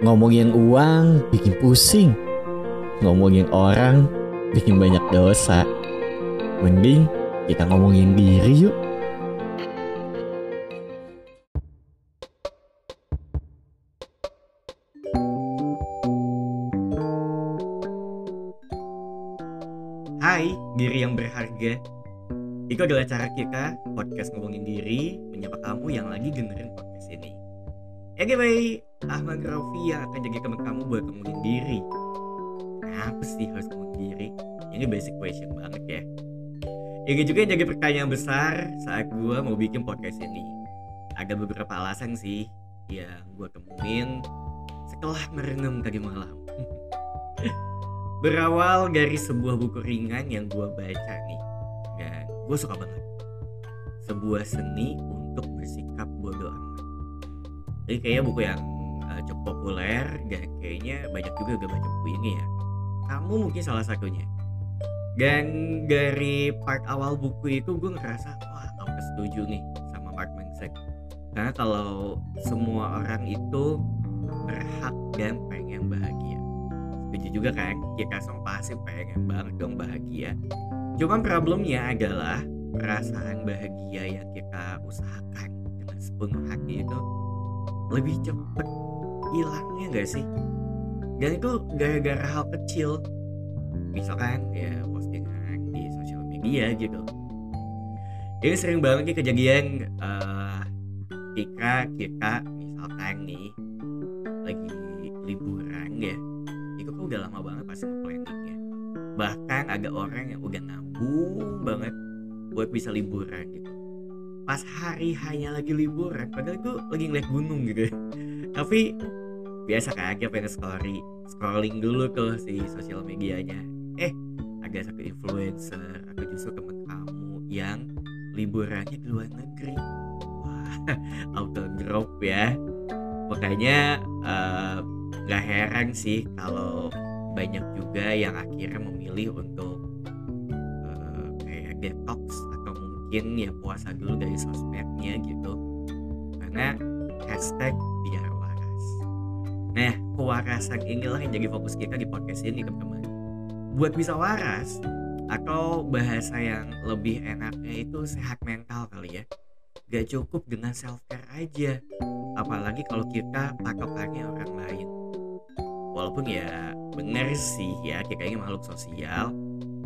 Ngomongin uang bikin pusing. Ngomongin orang bikin banyak dosa. Mending kita ngomongin diri yuk. Hai, diri yang berharga. Itu adalah cara kita podcast ngomongin diri menyapa kamu yang lagi dengerin podcast ini. Anyway, Ahmad Rafi yang akan jadi teman kamu buat ngomongin diri. Kenapa sih harus ngomongin diri? Ini basic question banget ya. Ini juga yang jadi pertanyaan besar saat gue mau bikin podcast ini. Ada beberapa alasan sih yang gue temuin setelah merenung tadi malam. Berawal dari sebuah buku ringan yang gue baca nih Dan gue suka banget Sebuah seni untuk bersikap bodoh amat Jadi kayaknya buku yang uh, cukup populer Dan kayaknya banyak juga gak baca buku ini ya. Kamu mungkin salah satunya. Dan dari part awal buku itu gue ngerasa Wah aku setuju nih sama Mark Manson Karena kalau semua orang itu berhak dan pengen bahagia. Setuju juga kan? Kita semua pasti pengen banget dong bahagia. Cuman problemnya adalah perasaan bahagia yang kita usahakan dengan sepenuh hati itu lebih cepet hilangnya gak sih? Dan itu gara-gara hal kecil. Misalkan ya postingan di sosial media gitu. Ini sering banget nih kejadian uh, ketika kita misalkan nih lagi liburan ya itu tuh udah lama banget pasti planningnya bahkan ada orang yang udah nabung banget buat bisa liburan gitu pas hari hanya lagi liburan padahal itu lagi ngeliat gunung gitu tapi biasa kan aja pengen story scrolling dulu tuh si sosial medianya. Eh ada satu influencer atau justru temen kamu yang liburannya ke luar negeri. Wah auto drop ya. Makanya uh, heran sih kalau banyak juga yang akhirnya memilih untuk uh, kayak detox mungkin ya puasa dulu dari sosmednya gitu. Karena hashtag biar waras. Nah kewarasan inilah yang jadi fokus kita di podcast ini teman-teman. Buat bisa waras atau bahasa yang lebih enaknya itu sehat mental kali ya. Gak cukup dengan self care aja. Apalagi kalau kita patokannya orang lain. Walaupun ya bener sih ya kita ini makhluk sosial.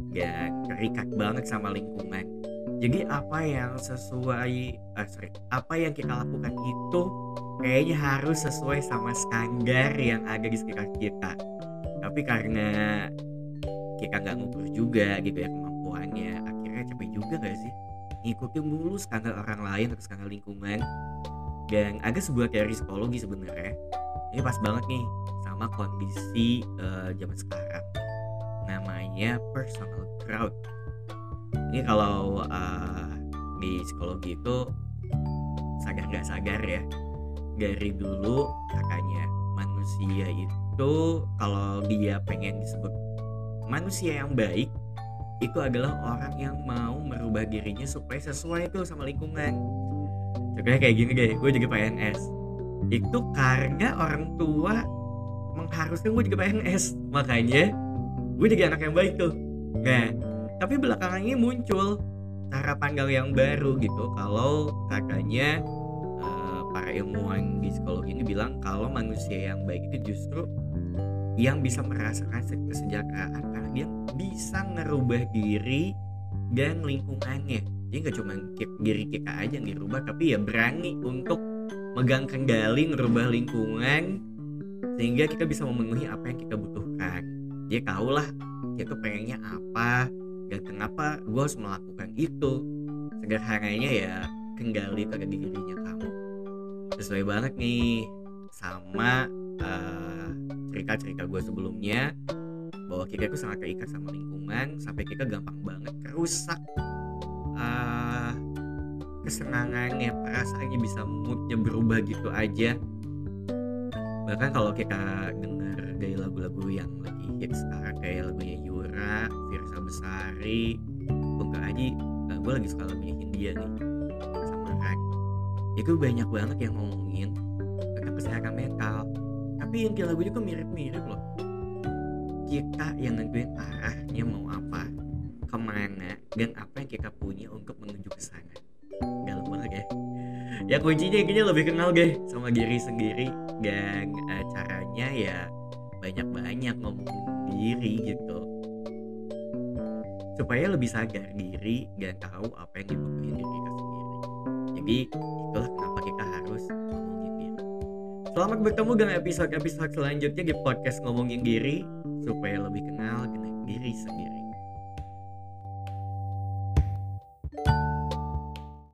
Dan terikat banget sama lingkungan jadi apa yang sesuai uh, sorry, apa yang kita lakukan itu kayaknya harus sesuai sama standar yang ada di sekitar kita. Tapi karena kita nggak ngukur juga gitu ya kemampuannya akhirnya capek juga gak sih? Ngikutin mulu standar orang lain atau standar lingkungan. Dan ada sebuah teori psikologi sebenarnya. Ini pas banget nih sama kondisi uh, zaman sekarang. Namanya personal growth ini kalau uh, di psikologi itu sadar nggak sadar ya. Dari dulu katanya manusia itu kalau dia pengen disebut manusia yang baik itu adalah orang yang mau merubah dirinya supaya sesuai itu sama lingkungan. Contohnya kayak gini deh gue juga PNS itu karena orang tua mengharuskan gue juga PNS makanya gue jadi anak yang baik tuh. Nah tapi belakangan ini muncul cara pandang yang baru gitu. Kalau katanya uh, para ilmuwan di psikologi ini bilang kalau manusia yang baik itu justru yang bisa merasakan kesejahteraan. Karena dia bisa ngerubah diri dan lingkungannya. Jadi gak cuma diri kita aja yang dirubah tapi ya berani untuk megang kendali ngerubah lingkungan sehingga kita bisa memenuhi apa yang kita butuhkan. Dia tahu lah kita pengennya apa dan kenapa gue harus melakukan itu? Sederhananya ya kendali pada dirinya kamu. Sesuai banget nih sama uh, cerita-cerita gue sebelumnya bahwa kita itu sangat terikat sama lingkungan sampai kita gampang banget kerusak uh, kesenangannya perasaannya bisa moodnya berubah gitu aja. Bahkan kalau kita dengar dari lagu-lagu yang lagi hit sekarang kayak lagunya Yura, Firsa Besari, Bungka Aji, uh, gue lagi suka lagunya Hindia nih sama Ran. Itu banyak banget yang ngomongin tentang kesehatan mental. Tapi inti lagu juga mirip-mirip loh. Kita yang nentuin arahnya mau apa ke mana dan apa yang kita punya untuk menuju ke sana. Galau banget ya. Ya kuncinya intinya lebih kenal deh sama diri sendiri dan uh, caranya ya banyak-banyak ngomong diri gitu. Supaya lebih sadar diri dan tahu apa yang dibutuhin diri kita sendiri. Jadi itulah kenapa kita harus ngomongin diri. Selamat bertemu dengan episode-episode selanjutnya di podcast ngomongin diri supaya lebih kenal dengan diri sendiri